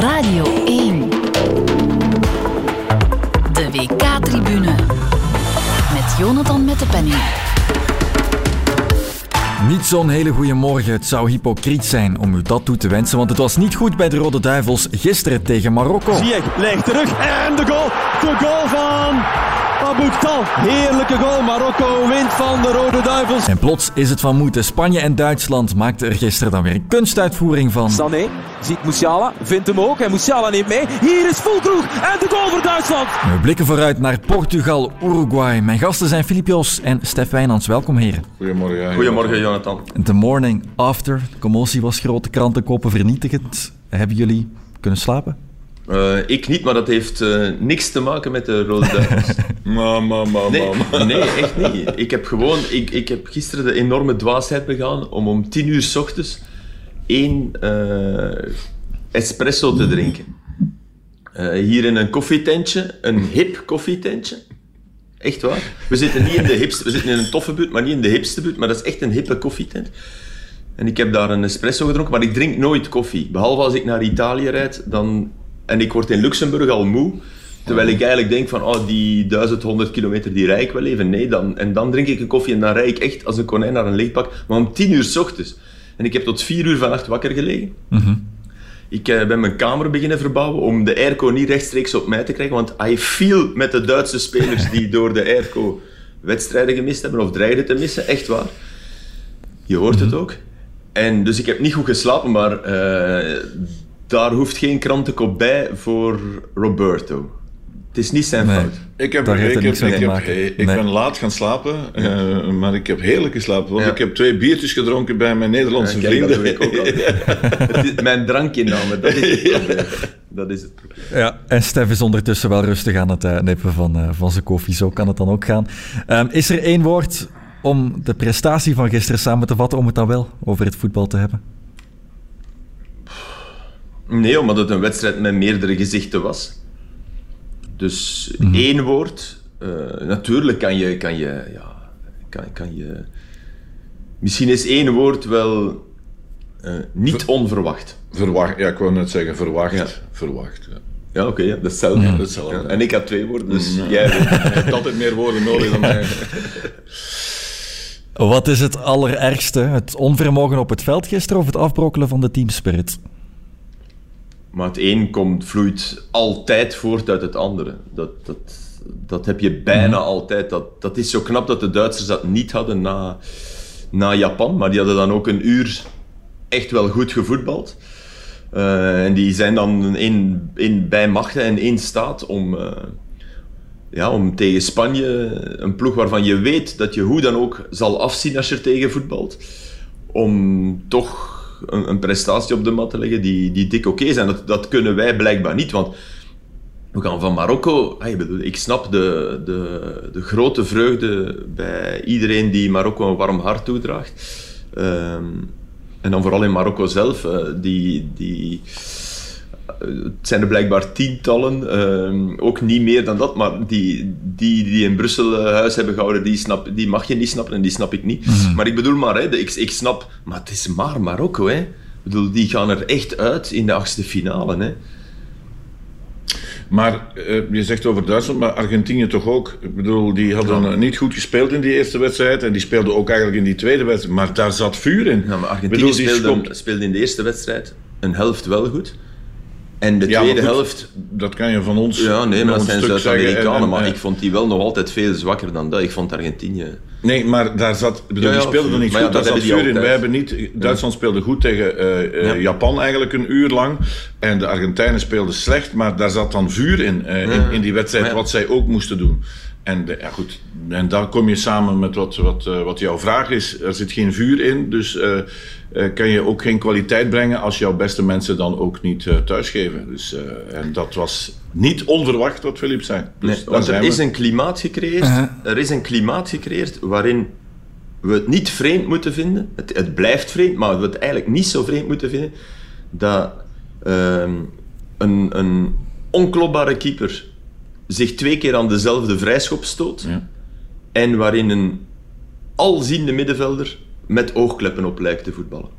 Radio 1. De WK-tribune. Met Jonathan met de penning. Niet zo'n hele goede morgen. Het zou hypocriet zijn om u dat toe te wensen, want het was niet goed bij de Rode Duivels gisteren tegen Marokko. Ziyech legt terug en de goal. De goal van Abouktal. Heerlijke goal. Marokko wint van de Rode Duivels. En plots is het van moeten. Spanje en Duitsland maakten er gisteren dan weer een kunstuitvoering van. Sané ziet Musiala, vindt hem ook en Musiala neemt mee. Hier is Fulkroeg en de goal voor Duitsland. We blikken vooruit naar Portugal, Uruguay. Mijn gasten zijn Filip Jos en Stef Wijnands. Welkom heren. Goedemorgen. Goedemorgen, Jonathan. The morning after. De commotie was grote krantenkoppen vernietigend. Hebben jullie kunnen slapen? Uh, ik niet, maar dat heeft uh, niks te maken met de Rode Duivels. ma, ma, ma, nee, nee, echt niet. Ik heb gewoon... Ik, ik heb gisteren de enorme dwaasheid begaan om om tien uur s ochtends één uh, espresso te drinken. hier in een koffietentje, een hip koffietentje. Echt waar. We zitten niet in de hipste... We zitten in een toffe buurt, maar niet in de hipste buurt. Maar dat is echt een hippe koffietent. En ik heb daar een espresso gedronken, maar ik drink nooit koffie. Behalve als ik naar Italië rijd, dan en ik word in Luxemburg al moe. Terwijl ik eigenlijk denk van, oh, die 1100 kilometer, die rij ik wel even. Nee, dan, en dan drink ik een koffie en dan rijd ik echt als een konijn naar een leegpak. Maar om 10 uur s ochtends. En ik heb tot 4 uur vannacht wakker gelegen. Ik uh, ben mijn kamer beginnen verbouwen om de airco niet rechtstreeks op mij te krijgen. Want I feel met de Duitse spelers die door de airco wedstrijden gemist hebben of dreigden te missen. Echt waar. Je hoort het ook. En dus ik heb niet goed geslapen, maar uh, daar hoeft geen krantenkop bij voor Roberto. Het is niet zijn Nee. fout. Ik, heb, Daar heeft ik, heb, niks mee ik, te heb, maken. ik Nee. ben laat gaan slapen, eh, maar ik heb heerlijk geslapen. Want Ja. ik heb twee biertjes gedronken bij mijn Nederlandse Ja, kijk, dat vrienden. ook. Het is Mijn drankinname, dat is het probleem. Dat is het probleem. Ja, en Stef is ondertussen wel rustig aan het eh, nippen van, eh, van zijn koffie. Zo kan het dan ook gaan. Ehm, is er één woord om de prestatie van gisteren samen te vatten, om het dan wel over het voetbal te hebben? Nee, omdat het een wedstrijd met meerdere gezichten was. Dus Mhm. één woord. eh, natuurlijk kan je, kan je, ja, kan, kan je. Misschien is één woord wel eh, niet onverwacht. Verwacht, ja, ik wou net zeggen, verwacht. Ja. Verwacht, ja. Ja, oké, ja, dat is hetzelfde. dat is hetzelfde. Ja, en ik had twee woorden, dus Ja. jij hebt altijd meer woorden nodig dan mij. Wat is het allerergste? Het onvermogen op het veld gisteren of het afbrokkelen van de teamspirit? Maar het een komt, vloeit altijd voort uit het andere. Dat, dat, dat heb je bijna altijd. Dat, dat is zo knap dat de Duitsers dat niet hadden na, na Japan. Maar die hadden dan ook een uur echt wel goed gevoetbald. Eh, en die zijn dan in, in, bij machten en in staat om, eh, ja, om tegen Spanje, een ploeg waarvan je weet dat je hoe dan ook zal afzien als je er tegen voetbalt, om toch een, prestatie op de mat te leggen die, die dik oké zijn. Dat, dat kunnen wij blijkbaar niet, want we gaan van Marokko. ik snap de, de, de grote vreugde bij iedereen die Marokko een warm hart toedraagt. Ehm, en dan vooral in Marokko zelf, eh, die, die, het zijn er blijkbaar tientallen, ehm, ook niet meer dan dat, maar die, die, die in Brussel eh, huis hebben gehouden, die, snap, die mag je niet snappen en die snap ik niet. Maar ik bedoel maar, hè, de- ik, ik snap, maar het is maar Marokko. Hè. Ik bedoel, die gaan er echt uit in de achtste finale. Hè. Maar eh, je zegt over Duitsland, maar Argentinië toch ook. Ik bedoel, die hadden Ja. niet goed gespeeld in die eerste wedstrijd. En die speelden ook eigenlijk in die tweede wedstrijd. Maar daar zat vuur in. Ja, maar Ik Argentinië bedoel, die speelde, schopt- speelde in de eerste wedstrijd een helft wel goed. En de Ja, tweede goed, helft... Dat kan je van ons. Ja, nee, maar dat zijn Zuid-Amerikanen. Maar en- ik vond die wel nog altijd veel zwakker dan dat. Ik vond Argentinië... Nee, maar daar zat. Bedoel, Ja, ja, die speelden er niet maar ja, goed. dat daar zat vuur in. Wij hebben niet. Duitsland speelde goed tegen eh, eh, Ja. Japan eigenlijk een uur lang. En de Argentijnen speelden slecht. Maar daar zat dan vuur in. eh, in, in die wedstrijd, wat zij ook moesten doen. En de- ja, goed. En daar kom je samen met wat, wat, wat jouw vraag is. Er zit geen vuur in. Dus eh, kan je ook geen kwaliteit brengen als jouw beste mensen dan ook niet eh, thuisgeven. Dus, eh, en dat was niet onverwacht wat Philips zei. Dus Nee, want er is een klimaat gecreëerd. Uh-huh. Er is een klimaat gecreëerd waarin we het niet vreemd moeten vinden. Het, het blijft vreemd, maar we het eigenlijk niet zo vreemd moeten vinden dat ehm, een, een onklopbare keeper zich twee keer aan dezelfde vrijschop stoot. Ja. En waarin een alziende middenvelder met oogkleppen op lijkt te voetballen.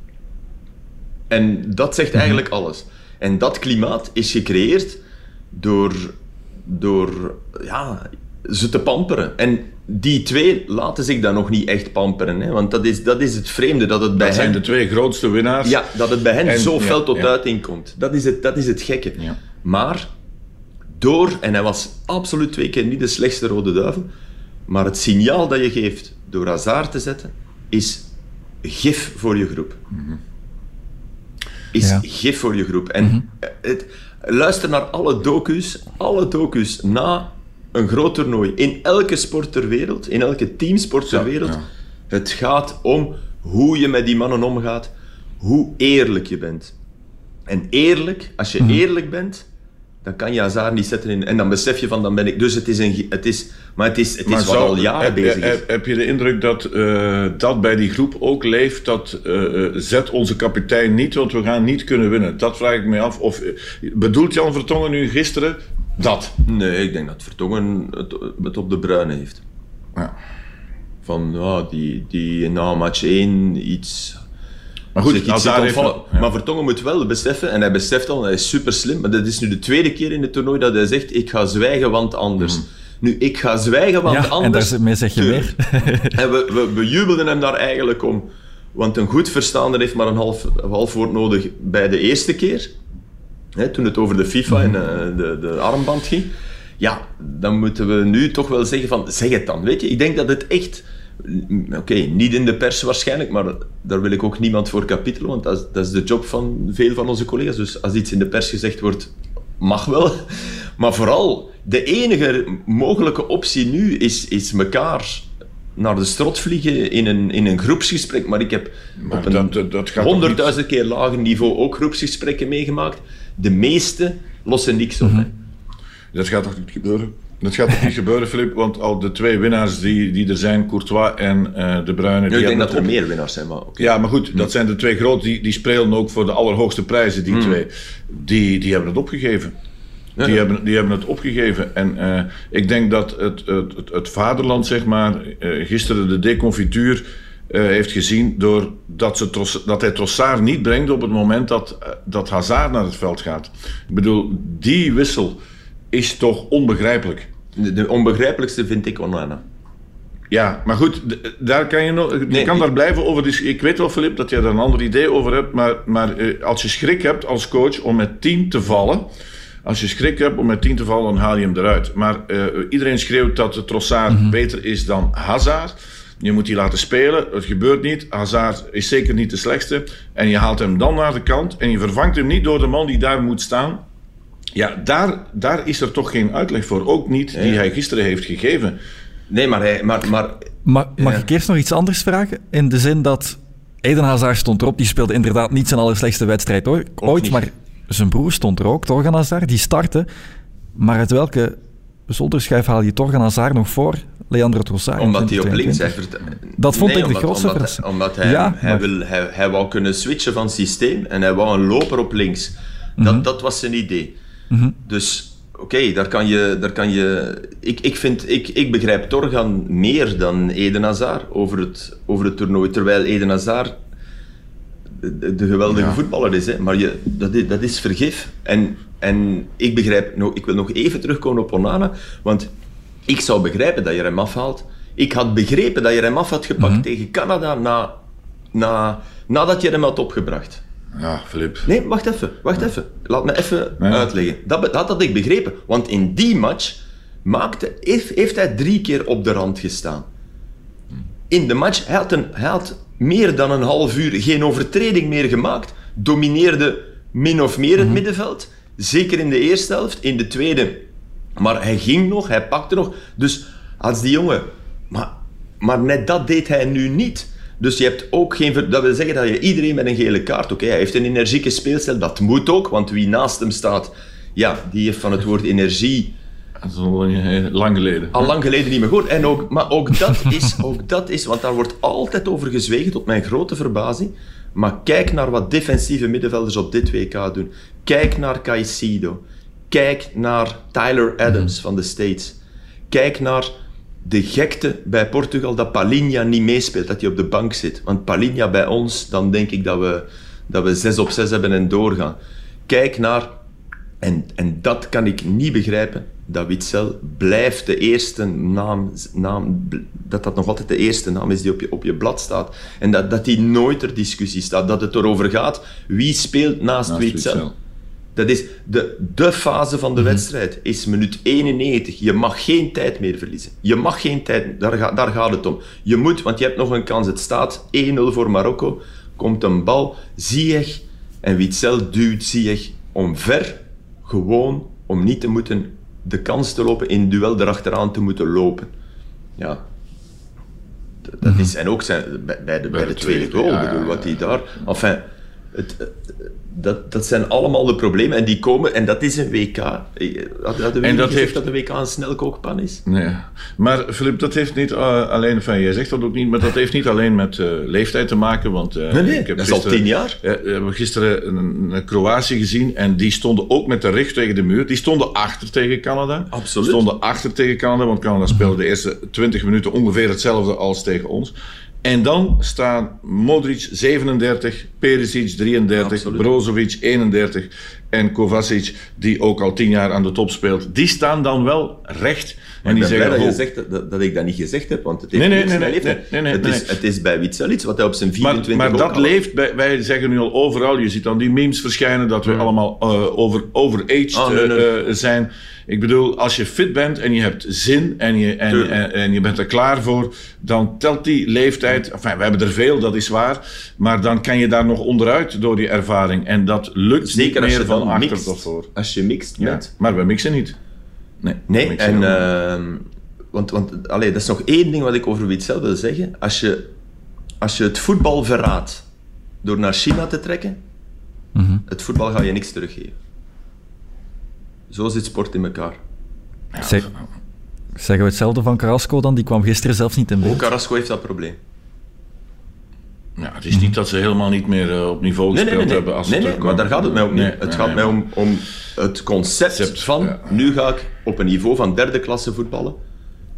En dat zegt eigenlijk alles. En dat klimaat is gecreëerd door, door ja, ze te pamperen. En die twee laten zich dan nog niet echt pamperen. Hè? Want dat is, dat is het vreemde, dat het bij Dat zijn hen... de twee grootste winnaars. Ja, dat het bij hen En- zo ja, fel tot ja. uiting komt. Dat is het, dat is het gekke. Ja. Maar door, en hij was absoluut twee keer niet de slechtste rode duivel, maar het signaal dat je geeft door Hazard te zetten, is gif voor je groep. Is Ja. gif voor je groep. En het, luister naar alle docu's, alle docu's na een groot toernooi, in elke sport ter wereld, in elke teamsport ter Ja, wereld. ja. Het gaat om hoe je met die mannen omgaat, hoe eerlijk je bent. En eerlijk, als Mhm. je eerlijk bent, dan kan je Hazard niet zetten in... En dan besef je van, dan ben ik... Dus het is een... Het is, maar het is, het is wat zou- al jaren heb, bezig is. heb, heb je de indruk dat eh, dat bij die groep ook leeft? Dat eh, eh, zet onze kapitein niet, want we gaan niet kunnen winnen. Dat vraag ik me af. Of, bedoelt Jan Vertongen nu gisteren dat? Nee, ik denk dat Vertongen het, het op de bruine heeft. Ja. Van, ja, die, die na match 1 iets... Maar goed, ja. Maar Vertongen moet wel beseffen, en hij beseft al, hij is super slim, maar dat is nu de tweede keer in het toernooi dat hij zegt, ik ga zwijgen, want anders. Mhm. Nu, ik ga zwijgen, want Ja, en anders... daarmee zeg je meer. En we, we, we jubelden hem daar eigenlijk om. Want een goed verstaander heeft maar een half, een half woord nodig bij de eerste keer. Hè, toen het over de FIFA en eh, de, de armband ging. Ja, dan moeten we nu toch wel zeggen van, zeg het dan. Weet je, ik denk dat het echt... Oké, niet in de pers waarschijnlijk, maar daar wil ik ook niemand voor kapitelen, want dat is, dat is de job van veel van onze collega's. Dus als iets in de pers gezegd wordt, mag wel. Maar vooral, de enige mogelijke optie nu is, is elkaar naar de strot vliegen in een, in een groepsgesprek. Maar ik heb Maar op een dat- honderdduizend keer lager niveau ook groepsgesprekken meegemaakt. De meeste lossen niks op. hè. Dat gaat toch niet gebeuren? Dat gaat toch niet gebeuren, Filip? Want al de twee winnaars die, die er zijn, Courtois en eh De Bruyne... Die ik denk dat er op- meer winnaars zijn, maar oké. Ja, maar goed, dat zijn de twee groot. Die, die spelen ook voor de allerhoogste prijzen, die twee. Die, die hebben het opgegeven. Ja. Die, hebben, die hebben het opgegeven. En eh, ik denk dat het, het, het, het vaderland, zeg maar, eh, gisteren de deconfituur eh, heeft gezien doordat ze Tros- dat hij Trossard niet brengt op het moment dat, dat Hazard naar het veld gaat. Ik bedoel, die wissel is toch onbegrijpelijk. De, de onbegrijpelijkste vind ik Onana. Ja, maar goed, daar kan je nog. Je Nee, kan ik- daar blijven over. dis- Ik weet wel, Filip, dat jij daar een ander idee over hebt. Maar, maar eh, als je schrik hebt als coach om met 10 te vallen. Als je schrik hebt om met 10 te vallen, dan haal je hem eruit. Maar eh, iedereen schreeuwt dat Trossard beter is dan Hazard. Je moet die laten spelen. Het gebeurt niet. Hazard is zeker niet de slechtste. En je haalt hem dan naar de kant. En je vervangt hem niet door de man die daar moet staan. Ja, daar, daar is er toch geen uitleg voor. Ook niet die hij gisteren heeft gegeven. Nee, maar, hij, maar, maar mag Ja. ik eerst nog iets anders vragen? In de zin dat Eden Hazard stond erop, die speelde inderdaad niet zijn allerslechtste wedstrijd hoor. ooit, maar zijn broer stond er ook, Torgan Hazard, die startte. Maar uit welke zolderschijf haal je Torgan Hazard nog voor Leandro Trossard? omdat hij op links... 2022? Hij Dat vond Nee, ik de grootste omdat. Omdat hij, Ja, hij, maar- wil, hij, hij wou kunnen switchen van systeem en hij wou een loper op links. Dat, Mhm. dat was zijn idee. Dus oké, daar kan je... Daar kan je ik, ik, vind, ik, ik begrijp Torgan meer dan Eden Hazard over het, over het toernooi. Terwijl Eden Hazard de, de geweldige Ja. voetballer is. Hè. Maar je, dat, is, dat is vergif. En, en ik begrijp... nog ik wil nog even terugkomen op Onana. Want ik zou begrijpen dat je hem afhaalt. Ik had begrepen dat je hem af had gepakt Mhm. tegen Canada na, na, nadat je hem had opgebracht. Ja, Filip. Nee, wacht even, wacht even. Laat me even uitleggen. Dat, dat had ik begrepen. Want in die match maakte, heeft, heeft hij drie keer op de rand gestaan. In de match, hij had, een, hij had meer dan een half uur geen overtreding meer gemaakt. Domineerde min of meer het Mhm. middenveld. Zeker in de eerste helft. In de tweede. Maar hij ging nog, hij pakte nog. Dus als die jongen... Maar, maar net dat deed hij nu niet. Dus je hebt ook geen... Dat wil zeggen dat je iedereen met een gele kaart... Oké, hij heeft een energieke speelstijl. Dat moet ook, want wie naast hem staat... Ja, die heeft van het woord energie Dat is al eh, lang geleden. al lang geleden niet meer gehoord. En ook, maar ook dat, is, ook dat is, want daar wordt altijd over gezwegen, tot mijn grote verbazing. Maar kijk naar wat defensieve middenvelders op dit WK doen. Kijk naar Caicedo. Kijk naar Tyler Adams van de States. Kijk naar de gekte bij Portugal dat Palinha niet meespeelt, dat hij op de bank zit. Want Palinha bij ons, dan denk ik dat we, dat we 6 op 6 hebben en doorgaan. kijk naar, en, en dat kan ik niet begrijpen, dat Witzel blijft de eerste naam, naam, dat dat nog altijd de eerste naam is die op je, op je blad staat. En dat, dat die nooit ter discussie staat. Dat het erover gaat, wie speelt naast, Naast Witzel. Witzel. Dat is de, de fase van Mhm. de wedstrijd, is minuut 91. Je mag geen tijd meer verliezen. Je mag geen tijd, daar, ga- daar gaat het om. Je moet, want je hebt nog een kans. Het staat 1-0 voor Marokko. Komt een bal, Ziyech en Witzel duwt Ziyech omver. Gewoon om niet te moeten de kans te lopen in duel erachteraan te moeten lopen. Ja. Dat is, en ook zijn, bij, de, bij de tweede goal, ja, bedoel, wat hij daar... Enfin, het- dat, dat zijn allemaal de problemen en die komen, en dat is een WK. Eh, Had, hadden we En dat heeft- dat de WK een snelkookpan is? Nee. Maar Filip, dat heeft niet eh, alleen, enfin, jij zegt dat ook niet, maar dat heeft niet alleen met eh, leeftijd te maken. Want, Nee, nee, ik heb dat is al gisteren- tien jaar. Ja, we hebben gisteren een, een Kroatië gezien en die stonden ook met de rug tegen de muur. Die stonden achter tegen Canada. Absoluut. Stonden achter tegen Canada, want Canada speelde de eerste 20 minuten ongeveer hetzelfde als tegen ons. En dan staan Modric 37, Perisic 33, Absoluut. Brozovic 31 en Kovacic, die ook al 10 jaar aan de top speelt. Die staan dan wel recht. En ik die ben zeggen, dat, je "Oh, zegt dat, ik dat niet gezegd heb, want het heeft Nee, nee, niks nee, met nee, leeftijd. nee, nee, het, is, het is bij Witzel iets wat hij op zijn 24 Maar, maar dat al- leeft, bij, wij zeggen nu al overal, je ziet dan die memes verschijnen dat we allemaal eh, over, overaged Ah, eh, eh, zijn. Ik bedoel, als je fit bent en je hebt zin en je, en, en, en je bent er klaar voor, dan telt die leeftijd. Enfin, we hebben er veel, dat is waar. Maar dan kan je daar nog onderuit door die ervaring. En dat lukt Zeker niet als meer je van dan achter mixt. tot voor. Als je mixt Ja, bent. maar we mixen niet. Nee, Nee, mixen en ehm, want, want allee, dat is nog één ding wat ik over Witzel wil zeggen. Als je, als je het voetbal verraadt door naar China te trekken, het voetbal ga je niks teruggeven. Zo zit sport in elkaar. Zeg- zeggen we hetzelfde van Carrasco dan? Die kwam gisteren zelfs niet in Ook beeld. Carrasco heeft dat probleem. Ja, het is niet dat ze helemaal niet meer eh, op niveau Nee, gespeeld nee, nee, hebben. Als nee, het maar daar gaat het mij om niet. Nee, het nee, gaat nee, mij om, om het concept Concept, van ja. nu ga ik op een niveau van derde klasse voetballen,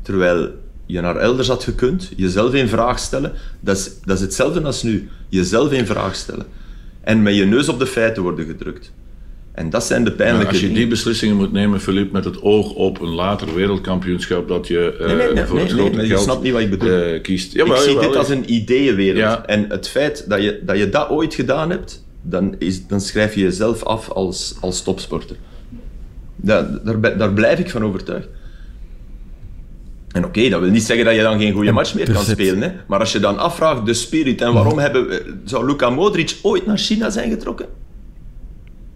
terwijl je naar elders had gekund, jezelf in vraag stellen. Dat is, dat is hetzelfde als nu. Jezelf in vraag stellen. En met je neus op de feiten worden gedrukt. En dat zijn de pijnlijke als je dingen. die beslissingen moet nemen, Filip, met het oog op een later wereldkampioenschap, dat je eh, Nee, nee, nee, voor nee, het grote je geld snapt niet wat ik bedoel. eh, kiest. ik zie jawel, dit als een ideeënwereld. Ja. En het feit dat je, dat je dat ooit gedaan hebt, dan, is, dan schrijf je jezelf af als, als topsporter. Daar, daar, blijf ik van overtuigd. En oké, dat wil niet zeggen dat je dan geen goede match meer er kan spelen. Hè? Maar als je dan afvraagt, de spirit, en waarom hebben we, zou Luka Modric ooit naar China zijn getrokken?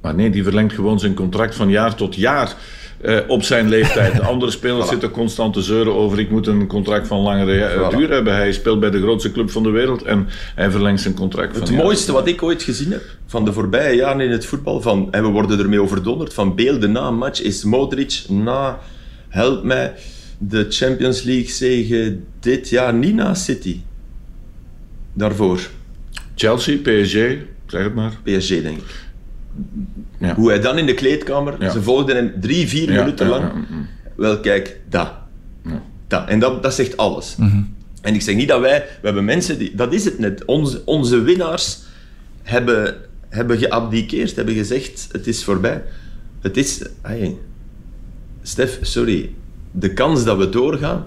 Maar nee, die verlengt gewoon zijn contract van jaar tot jaar eh, op zijn leeftijd. De andere spelers Voilà. zitten constant te zeuren over ik moet een contract van langere eh, Voilà. duur hebben. Hij speelt bij de grootste club van de wereld en hij verlengt zijn contract van Het jaar mooiste wat ik ooit gezien heb van de voorbije jaren in het voetbal, van, en we worden ermee overdonderd, van beelden na een match, is Modric na, help mij, de Champions League zege dit jaar niet na City. Daarvoor, Chelsea, PSG, zeg het maar. PSG denk ik. Ja. Hoe hij dan in de kleedkamer, Ja. ze volgden hem drie, vier Ja, minuten ja, lang. ja, Wel, kijk, dat. dat. En dat, dat zegt alles. Mhm. En ik zeg niet dat wij, we hebben mensen die, dat is het net, onze, onze winnaars hebben, hebben geabdiceerd, hebben gezegd, het is voorbij. Het is, hey, Stef, sorry, de kans dat we doorgaan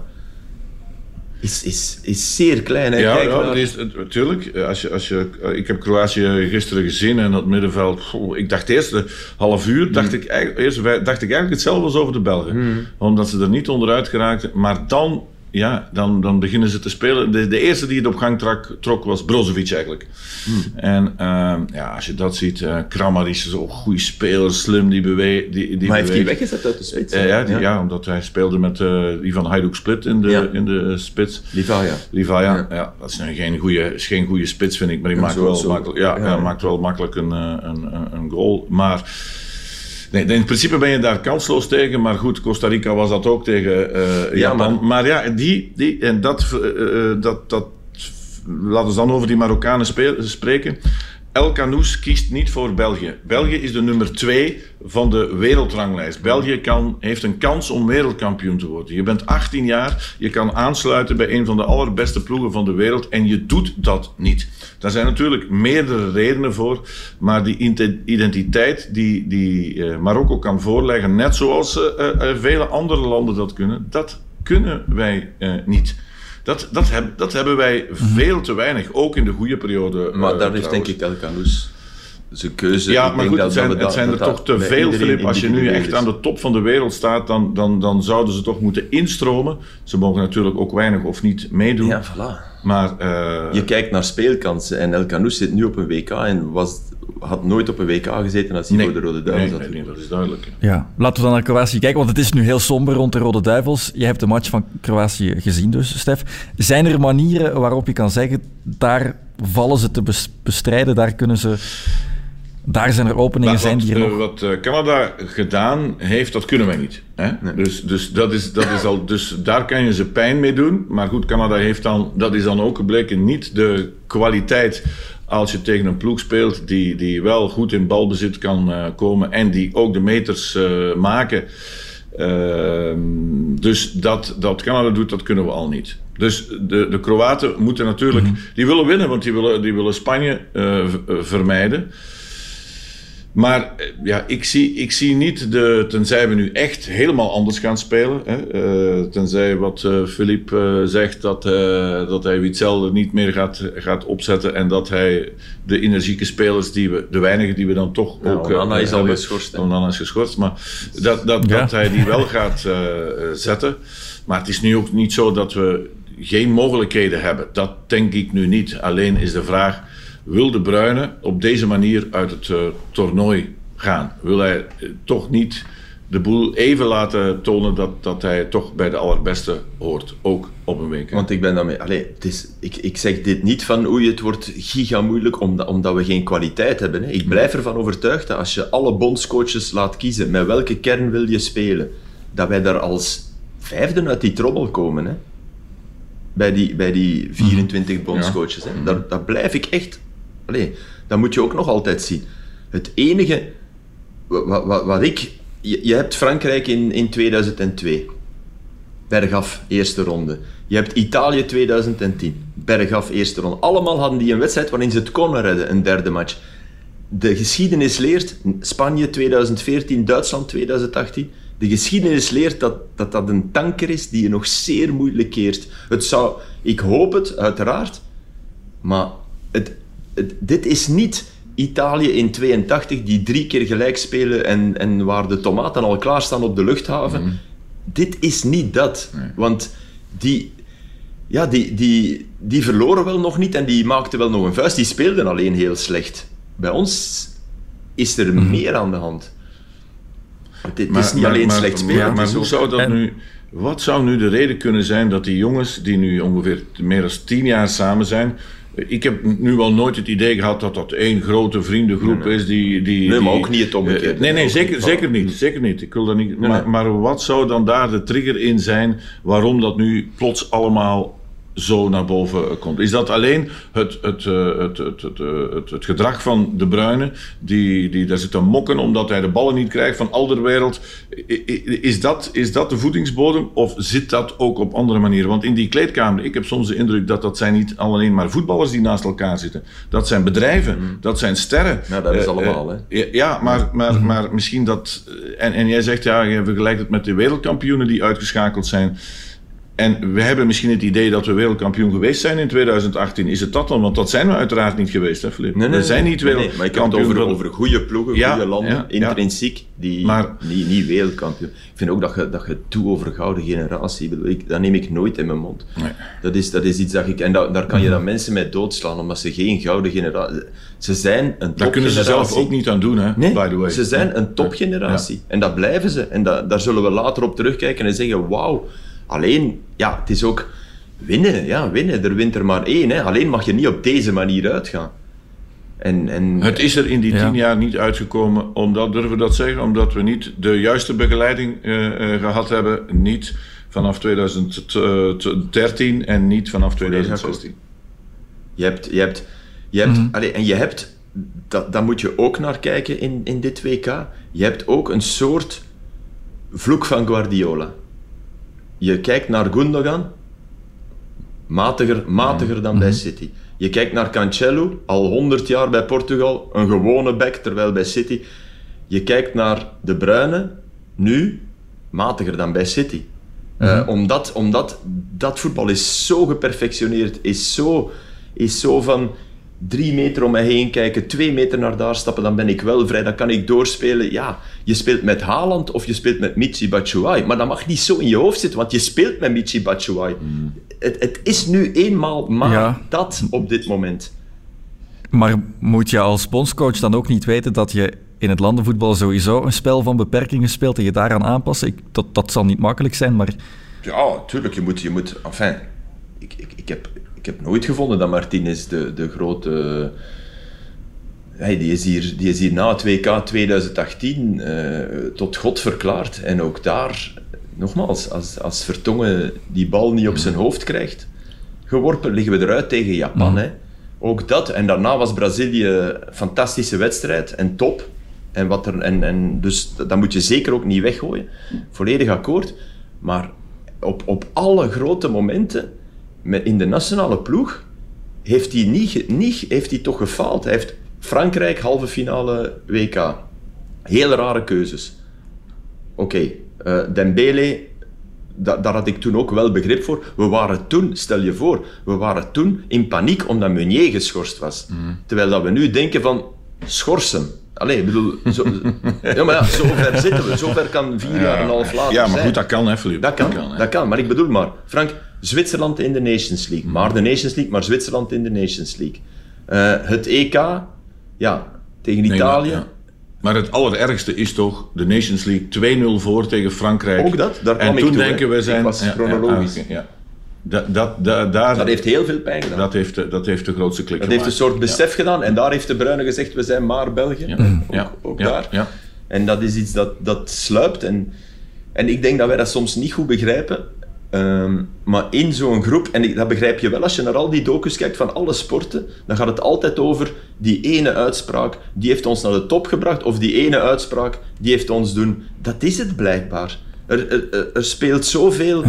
is, is, is zeer klein. Hè? Ja, Kijk ja naar- is, natuurlijk. Als je, als je, eh, ik heb Kroatië gisteren gezien en dat middenveld. goh, ik dacht eerst een half uur, dacht, ik, eigenlijk- eerst, dacht ik eigenlijk hetzelfde als over de Belgen. Omdat ze er niet onderuit geraakten. Maar dan, ja, dan, dan beginnen ze te spelen. De, de eerste die het op gang trak, trok was Brozovic eigenlijk. En ehm, ja, als je dat ziet, eh Kramar is zo'n goede speler, slim, die beweegt. Die, die maar heeft hij weggezet uit de spits? Eh, ja, die- ja. omdat hij speelde met eh, die van Hajduk Split in de, Ja. in de spits. Livaya. Livaya, Ja. dat is geen goede, is geen goede spits, vind ik. Maar die maakt, wel makkelijk, ja, maakt wel makkelijk een, een, een, een goal. Maar nee, in principe ben je daar kansloos tegen. Maar goed, Costa Rica was dat ook tegen eh, Japan. maar- maar, ja, die, die, en dat, eh, eh, dat, dat, laten we dan over die Marokkanen spreken. El kiest niet voor België. België is de nummer twee van de wereldranglijst. België kan, heeft een kans om wereldkampioen te worden. Je bent 18 jaar, je kan aansluiten bij een van de allerbeste ploegen van de wereld en je doet dat niet. Daar zijn natuurlijk meerdere redenen voor, maar die identiteit die, die eh, Marokko kan voorleggen, net zoals uh, uh, vele andere landen dat kunnen, dat kunnen wij niet. Dat, dat, heb, dat hebben wij veel te weinig, ook in de goede periode. Maar daar heeft denk ik El Canoes zijn keuze. Ja, maar goed, het zijn, het zijn er toch te veel, Filip. Als je nu echt aan de top van de wereld staat, dan, dan, dan zouden ze toch moeten instromen. Ze mogen natuurlijk ook weinig of niet meedoen. Ja, voilà. Maar, uh... Je kijkt naar speelkansen en El Canoes zit nu op een WK en was, had nooit op een WK gezeten als hij nee. voor de Rode Duivels nee, nee, nee, dat is duidelijk. Ja, laten we dan naar Kroatië kijken, want het is nu heel somber rond de Rode Duivels. Je hebt de match van Kroatië gezien dus, Stef. Zijn er manieren waarop je kan zeggen, daar vallen ze te bestrijden, daar kunnen ze daar zijn er openingen wat, zijn die er nog... Wat uh, Canada gedaan heeft, dat kunnen wij niet. Hè? Nee. Dus, dus, dat is, dat is al, dus daar kan je ze pijn mee doen. Maar goed, Canada heeft dan, dat is dan ook gebleken, niet de kwaliteit als je tegen een ploeg speelt die, die wel goed in balbezit kan uh, komen en die ook de meters maken. Ehm, dus dat, dat Canada doet, dat kunnen we al niet. Dus de, de Kroaten moeten natuurlijk, mm -hmm. die willen winnen, want die willen, die willen Spanje vermijden. Maar ja, ik zie, ik zie niet, de, tenzij we nu echt helemaal anders gaan spelen. Hè, uh, tenzij wat uh, Philippe uh, zegt, dat, dat hij Witzel niet meer gaat, gaat opzetten. En dat hij de energieke spelers, die we, de weinige die we dan toch ja, ook... Onana is al geschorst. Onana is geschorst, maar dat, dat, ja. dat hij die wel gaat zetten. Maar het is nu ook niet zo dat we geen mogelijkheden hebben. Dat denk ik nu niet. Alleen is de vraag wil de Bruyne op deze manier uit het uh, toernooi gaan? Wil hij uh, toch niet de boel even laten tonen dat, dat hij toch bij de allerbeste hoort, ook op een week? Want ik ben daarmee... Allee, het is, ik, ik zeg dit niet van oei, het wordt giga moeilijk omdat, omdat we geen kwaliteit hebben. Hè. Ik blijf ervan overtuigd dat als je alle bondscoaches laat kiezen met welke kern wil je spelen, dat wij daar als vijfde uit die trommel komen. Hè. Bij die, bij die 24 bondscoaches. Hè. Daar, daar blijf ik echt Allee, dat moet je ook nog altijd zien. Het enige wat, wat, wat ik. Je, je, hebt Frankrijk in, in 2002. Bergaf, eerste ronde. Je hebt Italië 2010. Bergaf, eerste ronde. Allemaal hadden die een wedstrijd waarin ze het konden redden, een derde match. De geschiedenis leert, Spanje 2014, Duitsland 2018. De geschiedenis leert dat, dat dat een tanker is die je nog zeer moeilijk keert. Het zou, ik hoop het, uiteraard. Maar het, dit is niet Italië in 82 die drie keer gelijk spelen en, en waar de tomaten al klaarstaan op de luchthaven. Mm. Dit is niet dat. Nee. Want die, ja, die, die, die verloren wel nog niet en die maakten wel nog een vuist. Die speelden alleen heel slecht. Bij ons is er mm. meer aan de hand. Het is niet maar, alleen maar, slecht spelen. Maar, maar hoe zou dat en, nu... Wat zou nu de reden kunnen zijn dat die jongens, die nu ongeveer meer dan tien jaar samen zijn, ik heb nu wel nooit het idee gehad dat dat één grote vriendengroep nee, nee. is die... die nee, maar die, ook niet het omgekeerde. Uh, nee, nee, zeker niet, zeker niet. Zeker niet. Ik wil dat niet maar wat zou dan daar de trigger in zijn waarom dat nu plots allemaal zo naar boven komt? Is dat alleen het, het, uh, het, het, het, uh, het, het gedrag van De Bruyne, die, die daar zit te mokken omdat hij de ballen niet krijgt van Alderwereld? Is dat, is dat de voedingsbodem of zit dat ook op andere manieren? Want in die kleedkamer, ik heb soms de indruk dat dat zijn niet alleen maar voetballers die naast elkaar zitten. Dat zijn bedrijven, dat zijn sterren. Ja, dat is Eh, allemaal, eh, hè. ja, Ja, maar, maar, maar misschien dat... En, en jij zegt, ja, je vergelijkt het met de wereldkampioenen die uitgeschakeld zijn. En we hebben misschien het idee dat we wereldkampioen geweest zijn in 2018. Is het dat dan? Want dat zijn we uiteraard niet geweest, hè, Filip? we zijn niet nee, wereldkampioen. maar ik heb het over, over goede ploegen, Ja, goede landen, ja, intrinsiek, die Maar- niet, niet wereldkampioen. Ik vind ook dat je, dat je toe over gouden generatie, ik dat neem ik nooit in mijn mond. Dat, is, dat is iets dat ik, en da- daar kan je dan mensen mee doodslaan, omdat ze geen gouden generatie... Ze zijn een topgeneratie. Daar kunnen ze zelf ook niet aan doen, hè, by the way. ze zijn een topgeneratie. En dat blijven ze. En dat, daar zullen we later op terugkijken en zeggen, wauw. Alleen, ja, het is ook winnen. Ja, winnen. Er wint er maar één. Hè. Alleen mag je niet op deze manier uitgaan. En, en, Het is er in die Ja. tien jaar niet uitgekomen, omdat, durven we dat zeggen, omdat we niet de juiste begeleiding eh, eh, gehad hebben. Niet vanaf 2013 en niet vanaf 2016. Je hebt, je hebt, je hebt, Mhm. allee, en je hebt dat, daar moet je ook naar kijken in, in dit WK. Je hebt ook een soort vloek van Guardiola. Je kijkt naar Gundogan, matiger, matiger dan bij City. Je kijkt naar Cancelo, al 100 jaar bij Portugal, een gewone back, terwijl bij City. Je kijkt naar De Bruyne, nu matiger dan bij City. Eh, omdat, omdat dat voetbal is zo geperfectioneerd, is zo, is zo van drie meter om me heen kijken, twee meter naar daar stappen, dan ben ik wel vrij, dan kan ik doorspelen. Ja, je speelt met Haaland of je speelt met Michi Batshuayi, maar dat mag niet zo in je hoofd zitten, want je speelt met Michi Batshuayi. Het, het is nu eenmaal maar Ja. dat op dit moment. Maar moet je als bondscoach dan ook niet weten dat je in het landenvoetbal sowieso een spel van beperkingen speelt en je daaraan aanpassen? Ik, dat, dat zal niet makkelijk zijn, maar Ja, tuurlijk, je moet... Je moet enfin, ik, ik, ik, heb, ik heb nooit gevonden dat Martinez de, de grote... Hey, die, is hier, die is hier na het WK 2018 eh, tot God verklaard. En ook daar, nogmaals, als, als Vertongen die bal niet op zijn hoofd krijgt, geworpen, liggen we eruit tegen Japan. Hè. Ook dat. En daarna was Brazilië een fantastische wedstrijd en top. En wat er, en, en dus dat moet je zeker ook niet weggooien. Volledig akkoord. Maar op, op alle grote momenten in de nationale ploeg heeft hij, niet, niet, heeft hij toch gefaald. Hij heeft Frankrijk halve finale WK. Hele rare keuzes. Oké, eh, Dembele, da- daar had ik toen ook wel begrip voor. We waren toen, stel je voor, we waren toen in paniek omdat Meunier geschorst was. Terwijl dat we nu denken van, schors hem. Allee, ik bedoel, zo, ja, maar ja, zo ver zitten we. Zo ver kan vier jaar en een half later Ja, maar zijn. goed, dat kan, hè, Philippe. Dat kan, hè. dat kan. Maar ik bedoel maar, Frank, Zwitserland in de Nations League. Maar de Nations League, maar Zwitserland in de Nations League. Eh, het EK, ja, tegen Nee, Italië. maar, ja. Maar het allerergste is toch de Nations League 2-0 voor tegen Frankrijk. Ook dat, daar kwam en ik toen toe, hè. denken we Ik zijn... was chronologisch. Ja, ja. Dat, dat, dat, daar, Dat heeft heel veel pijn gedaan. dat heeft, de- dat heeft de grootste klik Dat heeft een soort besef gedaan. En daar heeft de Bruyne gezegd, we zijn maar België. Ja, Ook, ja, ook ja, daar. ja. En dat is iets dat, dat sluipt. En, en ik denk dat wij dat soms niet goed begrijpen. Ehm, maar in zo'n groep, en ik, dat begrijp je wel als je naar al die docus kijkt van alle sporten, dan gaat het altijd over die ene uitspraak, die heeft ons naar de top gebracht, of die ene uitspraak, die heeft ons doen. Dat is het blijkbaar. Er, er, er- er speelt zoveel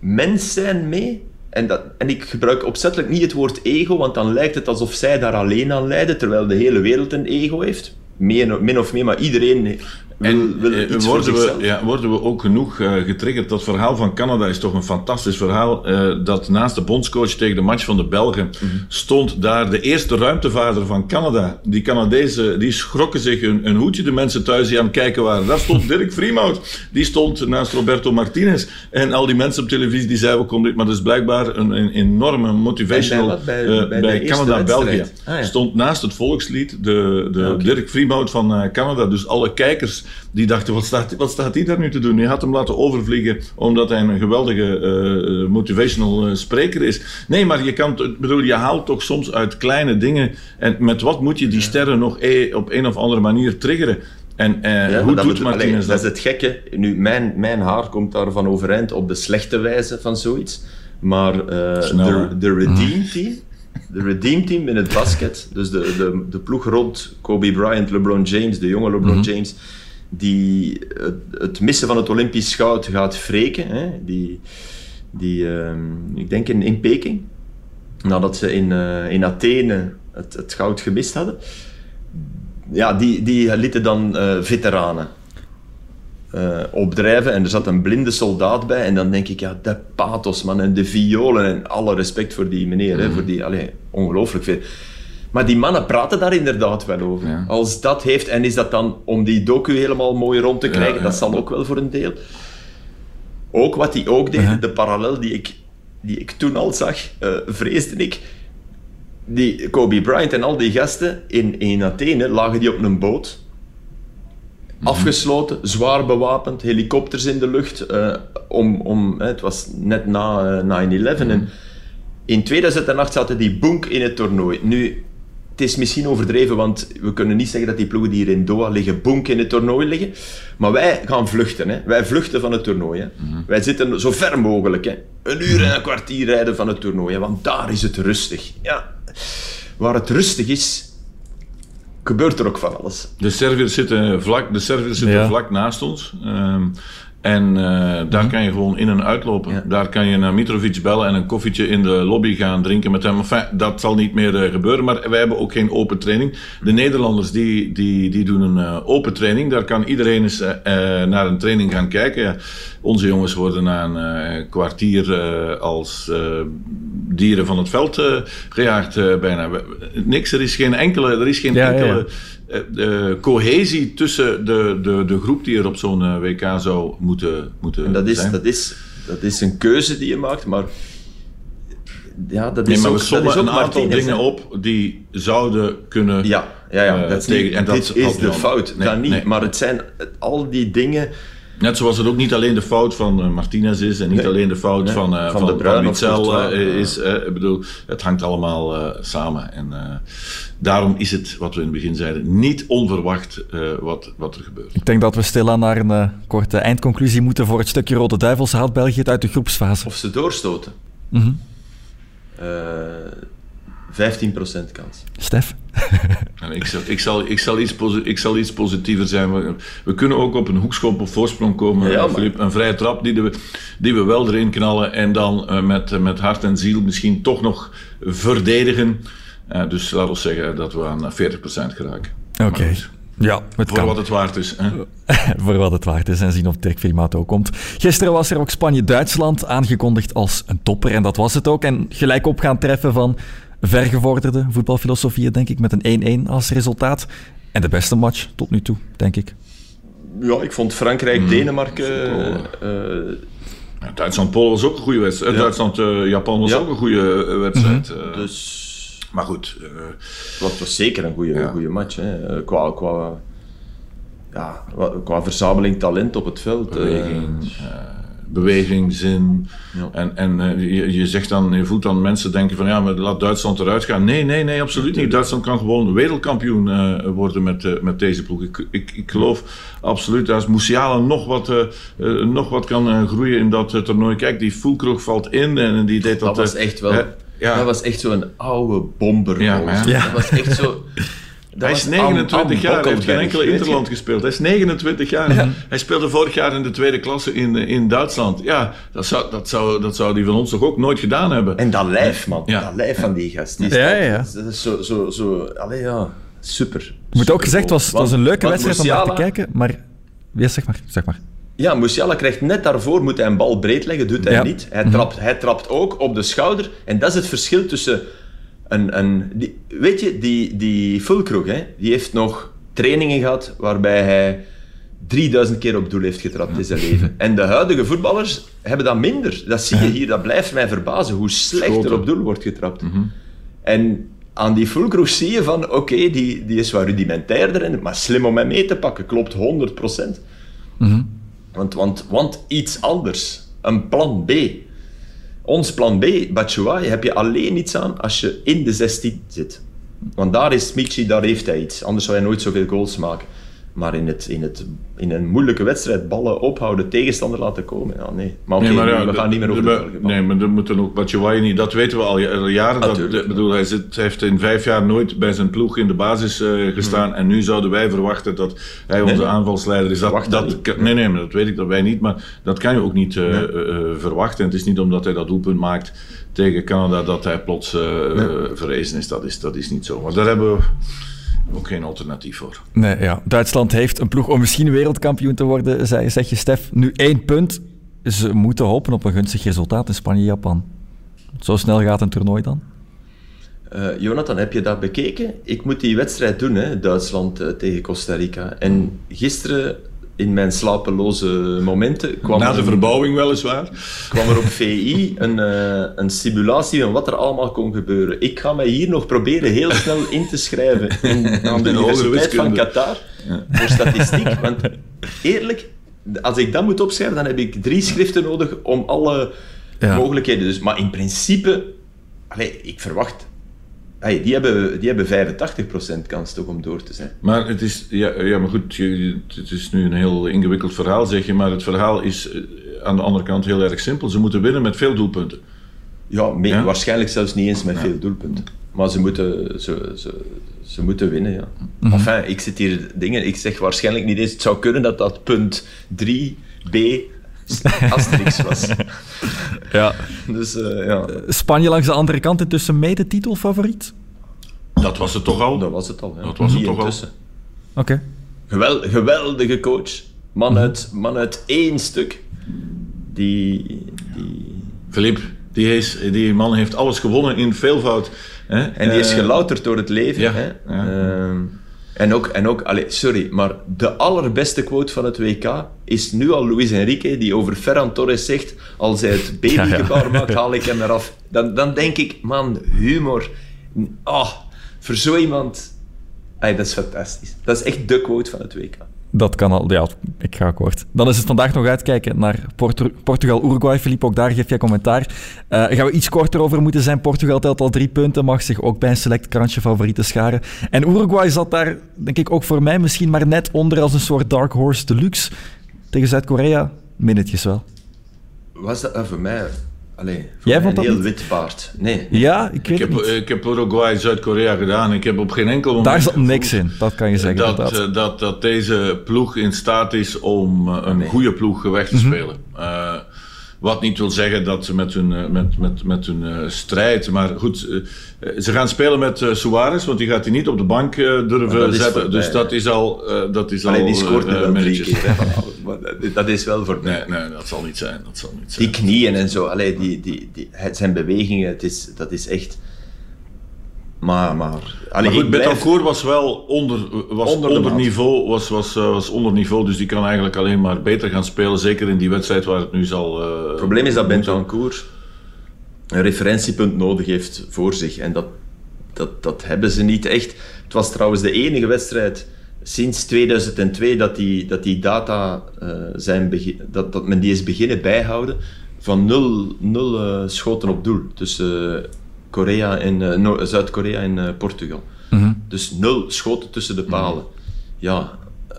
mens zijn mee. En, dat, en ik gebruik opzettelijk niet het woord ego, want dan lijkt het alsof zij daar alleen aan lijden, terwijl de hele wereld een ego heeft. Min, of meer, maar iedereen En wil eh, worden, we, ja, worden we ook genoeg eh, getriggerd? Dat verhaal van Canada is toch een fantastisch verhaal. eh, dat naast de bondscoach tegen de match van de Belgen Mhm. stond daar de eerste ruimtevaarder van Canada. Die Canadezen die schrokken zich een, een hoedje, de mensen thuis die aan het kijken waren. Daar stond Dirk Vriemhout. Die stond naast Roberto Martinez. En al die mensen op televisie die zeiden, we komen dit. Maar dat is blijkbaar een, een enorme motivational... Bij- Canada-België. Ah, ja. Stond naast het volkslied de, de Ah. Dirk Vriemhout van Canada. Dus alle kijkers die dachten, wat staat, wat staat hij daar nu te doen? Je had hem laten overvliegen omdat hij een geweldige eh, motivational eh, spreker is. Nee, maar je kan, bedoel, je haalt toch soms uit kleine dingen. En met wat moet je die sterren nog e- op een of andere manier triggeren? En eh, Ja, hoe dat doet moet- Martinez allee, dat? Dat is het gekke. Nu, mijn, mijn haar komt daarvan overeind op de slechte wijze van zoiets. Maar eh, de, de Redeem Team, de Redeem Team in het basket, dus de, de, de ploeg rond Kobe Bryant, LeBron James, de jonge LeBron James, die het, het missen van het Olympisch goud gaat wreken. Hè? Die, die ehm, ik denk in, in Peking, nadat ze in, eh, in Athene het, het goud gemist hadden. Ja, die, die lieten dan eh, veteranen eh, opdrijven en er zat een blinde soldaat bij en dan denk ik, ja, de pathos man en de violen en alle respect voor die meneer, hè, voor die, ongelooflijk veel. Maar die mannen praten daar inderdaad wel over. Ja. Als dat heeft, en is dat dan om die docu helemaal mooi rond te krijgen, ja. dat zal ook wel voor een deel. Ook wat hij ook deed, Uh-huh. de parallel die ik, die ik toen al zag, eh, vreesde ik. Die Kobe Bryant en al die gasten in, in Athene lagen die op een boot. Afgesloten, zwaar bewapend, helikopters in de lucht. eh, om, om, hè, het was net na eh, 9-11. En in 2008 zaten die boek in het toernooi. Nu, het is misschien overdreven, want we kunnen niet zeggen dat die ploegen die hier in Doha liggen, bonk in het toernooi liggen. Maar wij gaan vluchten. Hè. Wij vluchten van het toernooi. Hè. Wij zitten zo ver mogelijk. Hè. Een uur en een kwartier rijden van het toernooi. Hè, want daar is het rustig. Ja. Waar het rustig is, gebeurt er ook van alles. De Serviërs zitten vlak, de Serviërs zitten Ja. vlak naast ons. Ehm, en eh, daar kan je gewoon in en uitlopen. Ja. Daar kan je naar Mitrovic bellen en een koffietje in de lobby gaan drinken met hem. Enfin, dat zal niet meer eh, gebeuren, maar wij hebben ook geen open training. De Nederlanders die, die, die doen een eh, open training. Daar kan iedereen eens naar een training gaan kijken. Onze jongens worden na een kwartier als dieren van het veld gejaagd bijna. Niks, er is geen enkele... Er is geen ja. enkele eh, eh, cohesie tussen de, de, de groep die er op zo'n eh, WK zou moeten, moeten En dat is, zijn. dat, is, dat is een keuze die je maakt, maar ja, dat nee, is maar ook, we sommen een aantal Martinez, dingen op die zouden kunnen... Ja, ja, ja dat is tegen- niet, en dat dit is de fout. Nee, dat niet, nee. maar het zijn al die dingen... Net zoals het ook niet alleen de fout van eh, Martinez is en niet Nee. alleen de fout Nee, van, eh, van van, De van, Courtois, eh, is. eh, ik bedoel, het hangt allemaal eh, samen. En eh, daarom is het, wat we in het begin zeiden, niet onverwacht eh, wat, wat er gebeurt. Ik denk dat we stilaan naar een korte eindconclusie moeten voor het stukje Rode Duivels. Haalt België het uit de groepsfase? Of ze doorstoten. Mhm. Eh 15% kans. Stef? En ik, zal, ik, zal, ik, zal iets ik zal iets positiever zijn. We, we kunnen ook op een hoekschop op voorsprong komen, Ja, maar- Filip. Een vrije trap die we, die we wel erin knallen. En dan eh, met, eh, met hart en ziel misschien toch nog verdedigen. Eh, dus laten we zeggen dat we aan 40% geraken. Oké. Ja, het Voor kan. wat het waard is. Hè? voor wat het waard is en zien of Dirk Filmato komt. Gisteren was er ook Spanje-Duitsland aangekondigd als een topper en dat was het ook. En gelijk op gaan treffen van vergevorderde voetbalfilosofieën, denk ik, met een 1-1 als resultaat. En de beste match tot nu toe, denk ik. Ja, ik vond Frankrijk-Denemarken... eh, Ja, Duitsland-Polen was ook een goede wedstrijd. Ja. Duitsland-Japan was Ja. ook een goede eh, wedstrijd. Mhm. Eh, dus Maar goed, eh, het was zeker een goede, Ja. goede match. Hè. Eh, Qua, qua, ja, qua verzameling talent op het veld. eh, beweging, beweging, zin. Ja. En, en je, je zegt dan, je voelt dan mensen denken van ja, maar laat Duitsland eruit gaan. Nee, nee, nee, absoluut niet. Duitsland kan gewoon wereldkampioen worden met, met deze ploeg. Ik, ik, ik geloof absoluut als Musiala nog wat, nog wat kan groeien in dat toernooi. Kijk, die Fulkrug valt in en die deed dat. dat was echt wel... ja. Dat was echt zo'n oude bomber. Ja, maar ja. Dat was echt zo... dat Hij is 29 Am- Am jaar, hij heeft geen enkele interland gespeeld. Hij is 29 jaar. Hij speelde vorig jaar in de tweede klasse in, eh, in Duitsland. Ja, dat zou, dat, zou, dat zou die van ons toch ook nooit gedaan hebben. En dat lijf, man. Ja. Dat lijf van die gast. Die Ja, dat- ja. Dat is zo... zo, zo allee, ja. Super. Moet ook gezegd, het was, het was een leuke wedstrijd om naar te kijken. kijken, maar... Ja, zeg maar, zeg maar. Ja, Musiala krijgt net daarvoor, moet hij een bal breed leggen, doet hij Ja. niet. Hij trapt, hij trapt ook op de schouder. En dat is het verschil tussen een... een die, weet je, die, die Fulkrug, hè, die heeft nog trainingen gehad waarbij hij 3000 keer op doel heeft getrapt in zijn leven. En de huidige voetballers hebben dat minder. Dat zie je hier, dat blijft mij verbazen, hoe slecht Schoten. er op doel wordt getrapt. En aan die Fulkrug zie je van, oké, die, die is wat rudimentairder, in, maar slim om hem mee te pakken, klopt 100%. Want, want, want iets anders. Een plan B. Ons plan B, Batshuayi, heb je alleen iets aan als je in de 16 zit. Want daar is Michi, daar heeft hij iets. Anders zou hij nooit zoveel goals maken. Maar in, het, in, het, in een moeilijke wedstrijd ballen ophouden, tegenstander laten komen, ja, nee. Maar oké, Nee, maar ja, we gaan niet meer over de- de de- Belgen. Nee, maar er moeten ook Batshuayi niet... Dat weten we al ja- al jaren. Dat, bedoel, hij, zit, hij heeft in vijf jaar nooit bij zijn ploeg in de basis eh, gestaan. En nu zouden wij verwachten dat hij onze Mhm. nee. aanvalsleider is. Dat, dat nee, nee, maar dat weet ik dat wij niet. Maar dat kan je ook niet eh, eh, verwachten. En het is niet omdat hij dat doelpunt maakt tegen Canada dat hij plots verrezen is. Dat, is. dat is niet zo. Maar daar hebben we ook geen alternatief voor. Nee, ja. Duitsland heeft een ploeg om misschien wereldkampioen te worden, zeg, zeg je Stef. Nu één punt. Ze moeten hopen op een gunstig resultaat in Spanje-Japan. Zo snel gaat een toernooi dan? Eh, Jonathan, heb je dat bekeken? Ik moet die wedstrijd doen, hè, Duitsland eh, tegen Costa Rica. En gisteren, in mijn slapeloze momenten, kwam, Na de verbouwing weliswaar. kwam er op VI een, eh, een simulatie van wat er allemaal kon gebeuren. Ik ga mij hier nog proberen heel snel in te schrijven in, aan de De Universiteit van. Qatar voor statistiek. Want eerlijk, als ik dat moet opschrijven, dan heb ik drie schriften nodig om alle Ja. mogelijkheden. Dus, maar in principe, ik verwacht. Hey, die, hebben, die hebben 85% kans toch om door te zijn. Maar het is, ja, ja maar goed, je- het is nu een heel ingewikkeld verhaal, zeg je. Maar het verhaal is eh, aan de andere kant heel erg simpel. Ze moeten winnen met veel doelpunten. Ja, waarschijnlijk zelfs niet eens met veel doelpunten. Maar ze moeten, ze, ze, ze moeten winnen, ja. Enfin, ik zit hier dingen... Ik zeg waarschijnlijk niet eens... Het zou kunnen dat dat punt 3b Asterix was. Ja. Dus eh, ja, Spanje langs de andere kant intussen mede titelfavoriet? Dat was het toch al? dat was het al. Ja. Dat was het toch al. Oké. Gewel, geweldige coach. Man, Mhm. uit, man uit één stuk. Die... die Filip, die, is, die man heeft alles gewonnen in veelvoud. Hè? en die is Eh, gelouterd door het leven. ja, hè. ja. Ehm, en ook, en ook allee, sorry, maar de allerbeste quote van het WK is nu al Luis Enrique, die over Ferran Torres zegt, als hij het babygebaar maakt, haal ik hem eraf. Dan, dan denk ik, man, humor. Ah, voor zo iemand... Ay, dat is fantastisch. Dat is echt de quote van het WK. Dat kan al, ja, ik ga akkoord. Dan is het vandaag nog uitkijken naar Portu- Portugal-Uruguay. Filip, ook daar geef jij commentaar. Eh, gaan we iets korter over moeten zijn. Portugal telt al drie punten, mag zich ook bij een select krantje favorieten scharen. En Uruguay zat daar, denk ik, ook voor mij misschien maar net onder als een soort dark horse deluxe. Tegen Zuid-Korea, minnetjes wel. Was dat eh, voor mij... Allee, voor Jij mij vond een dat heel wit paard. Nee. Ja, ik weet Ik het heb, niet. ik heb Uruguay, Zuid-Korea gedaan. Ik heb op geen enkel moment Daar zat niks in, dat kan je zeggen. Dat, inderdaad. eh, dat, dat deze ploeg in staat is om eh, een goede ploeg weg te Mhm. spelen. Eh, wat niet wil zeggen dat ze met hun, eh, met, met, met hun eh, strijd. Maar goed, eh, ze gaan spelen met Suarez, want die gaat hij niet op de bank durven zetten. dus dat is al. dat is Allee, al die scoort keer. dat- is wel voor mij. Nee, nee, dat zal niet zijn. Dat zal niet zijn. Die knieën en zo, allee, die, die, die, het zijn bewegingen, het is, dat is echt... Maar, maar... Allee, Maar goed, Betancourt was wel onder, was Onder niveau, was, was, eh, was onder niveau, dus die kan eigenlijk alleen maar beter gaan spelen. Zeker in die wedstrijd waar het nu zal. eh, Het probleem is dat. Bentancur een referentiepunt nodig heeft voor zich. En dat, dat, dat hebben ze niet echt. Het was trouwens de enige wedstrijd sinds 2002 dat die, dat die data eh, zijn dat, dat men die is beginnen bijhouden van nul, nul eh, schoten op doel eh, Korea en, eh, Zuid-Korea en eh, Portugal. Mhm. Dus nul schoten tussen de palen. Ja,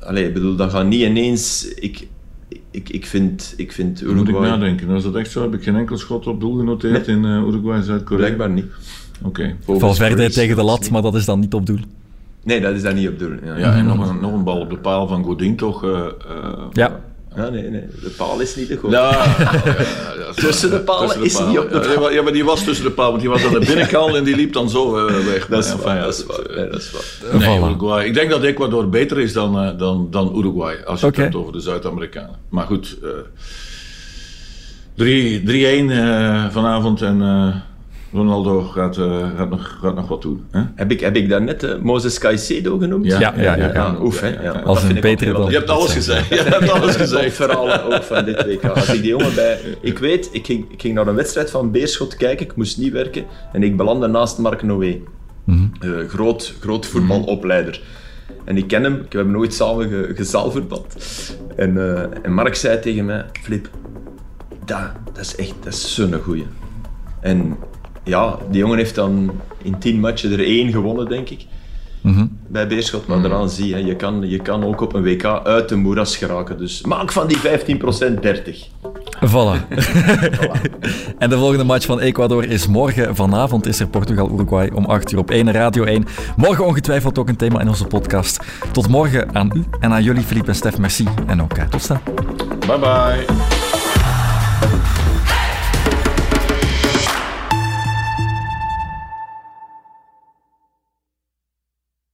allee, ik bedoel, dat gaat niet ineens... Ik, ik, ik vind, ik vind Dan moet ik Uruguay... nadenken. Was dat echt zo? Heb ik geen enkel schot op doel genoteerd in eh, Uruguay en Zuid-Korea? Blijkbaar niet. Oké. Volgens Valverde tegen de lat, maar dat is dan niet op doel. Nee, dat is daar niet op doel. Ja, Ja, en nog een, nog een bal op de paal van Godin toch? eh, eh, Ja, Ja, nee, nee. De paal is niet de goal. Ja, ja, ja, Tussen de palen tussen is niet op de Ja, ja, maar- Ja, maar die was tussen de palen, want die was aan de binnenkant en die liep dan zo eh, weg. Dat is waar, ja, dat is waar. eh, Nee, dat is waar. Nee, Voilà. Uruguay. Ik denk dat Ecuador beter is dan, eh, dan, dan Uruguay, als je het hebt over de Zuid-Amerikanen. Maar goed, eh, 3 3-1 eh, vanavond en eh, Ronaldo gaat, eh, gaat, nog, gaat nog wat doen. Hè? Heb ik, heb ik daarnet eh, Moses Caicedo genoemd? Ja, ja, ja. ja. Ja, oef, hè. Ja, Als een betere dan- Je hebt alles gezegd. Je hebt alles gezegd. Topverhalen ook van dit WK. Als ik die jongen bij... Ik weet, ik ging, ik ging naar een wedstrijd van Beerschot kijken, ik moest niet werken, en ik belandde naast Mark Noé. Eh, groot, groot voetbalopleider. En ik ken hem, ik heb hem nooit samen ge, gezaalvoetbald. En, eh, en Mark zei tegen mij, Flip, dat, dat is echt, dat is zo'n goeie. En ja, die jongen heeft dan in tien matchen er één gewonnen, denk ik. Bij Beerschot, maar daaraan zie je, je kan, je kan ook op een WK uit de moeras geraken. Dus maak van die 15% 30. Voilà. en de volgende match van Ecuador is morgen. Vanavond is er Portugal-Uruguay om 8 uur op 1 Radio 1. Morgen ongetwijfeld ook een thema in onze podcast. Tot morgen aan u en aan jullie, Philippe en Stef. Merci. En ook tot snel. Bye bye.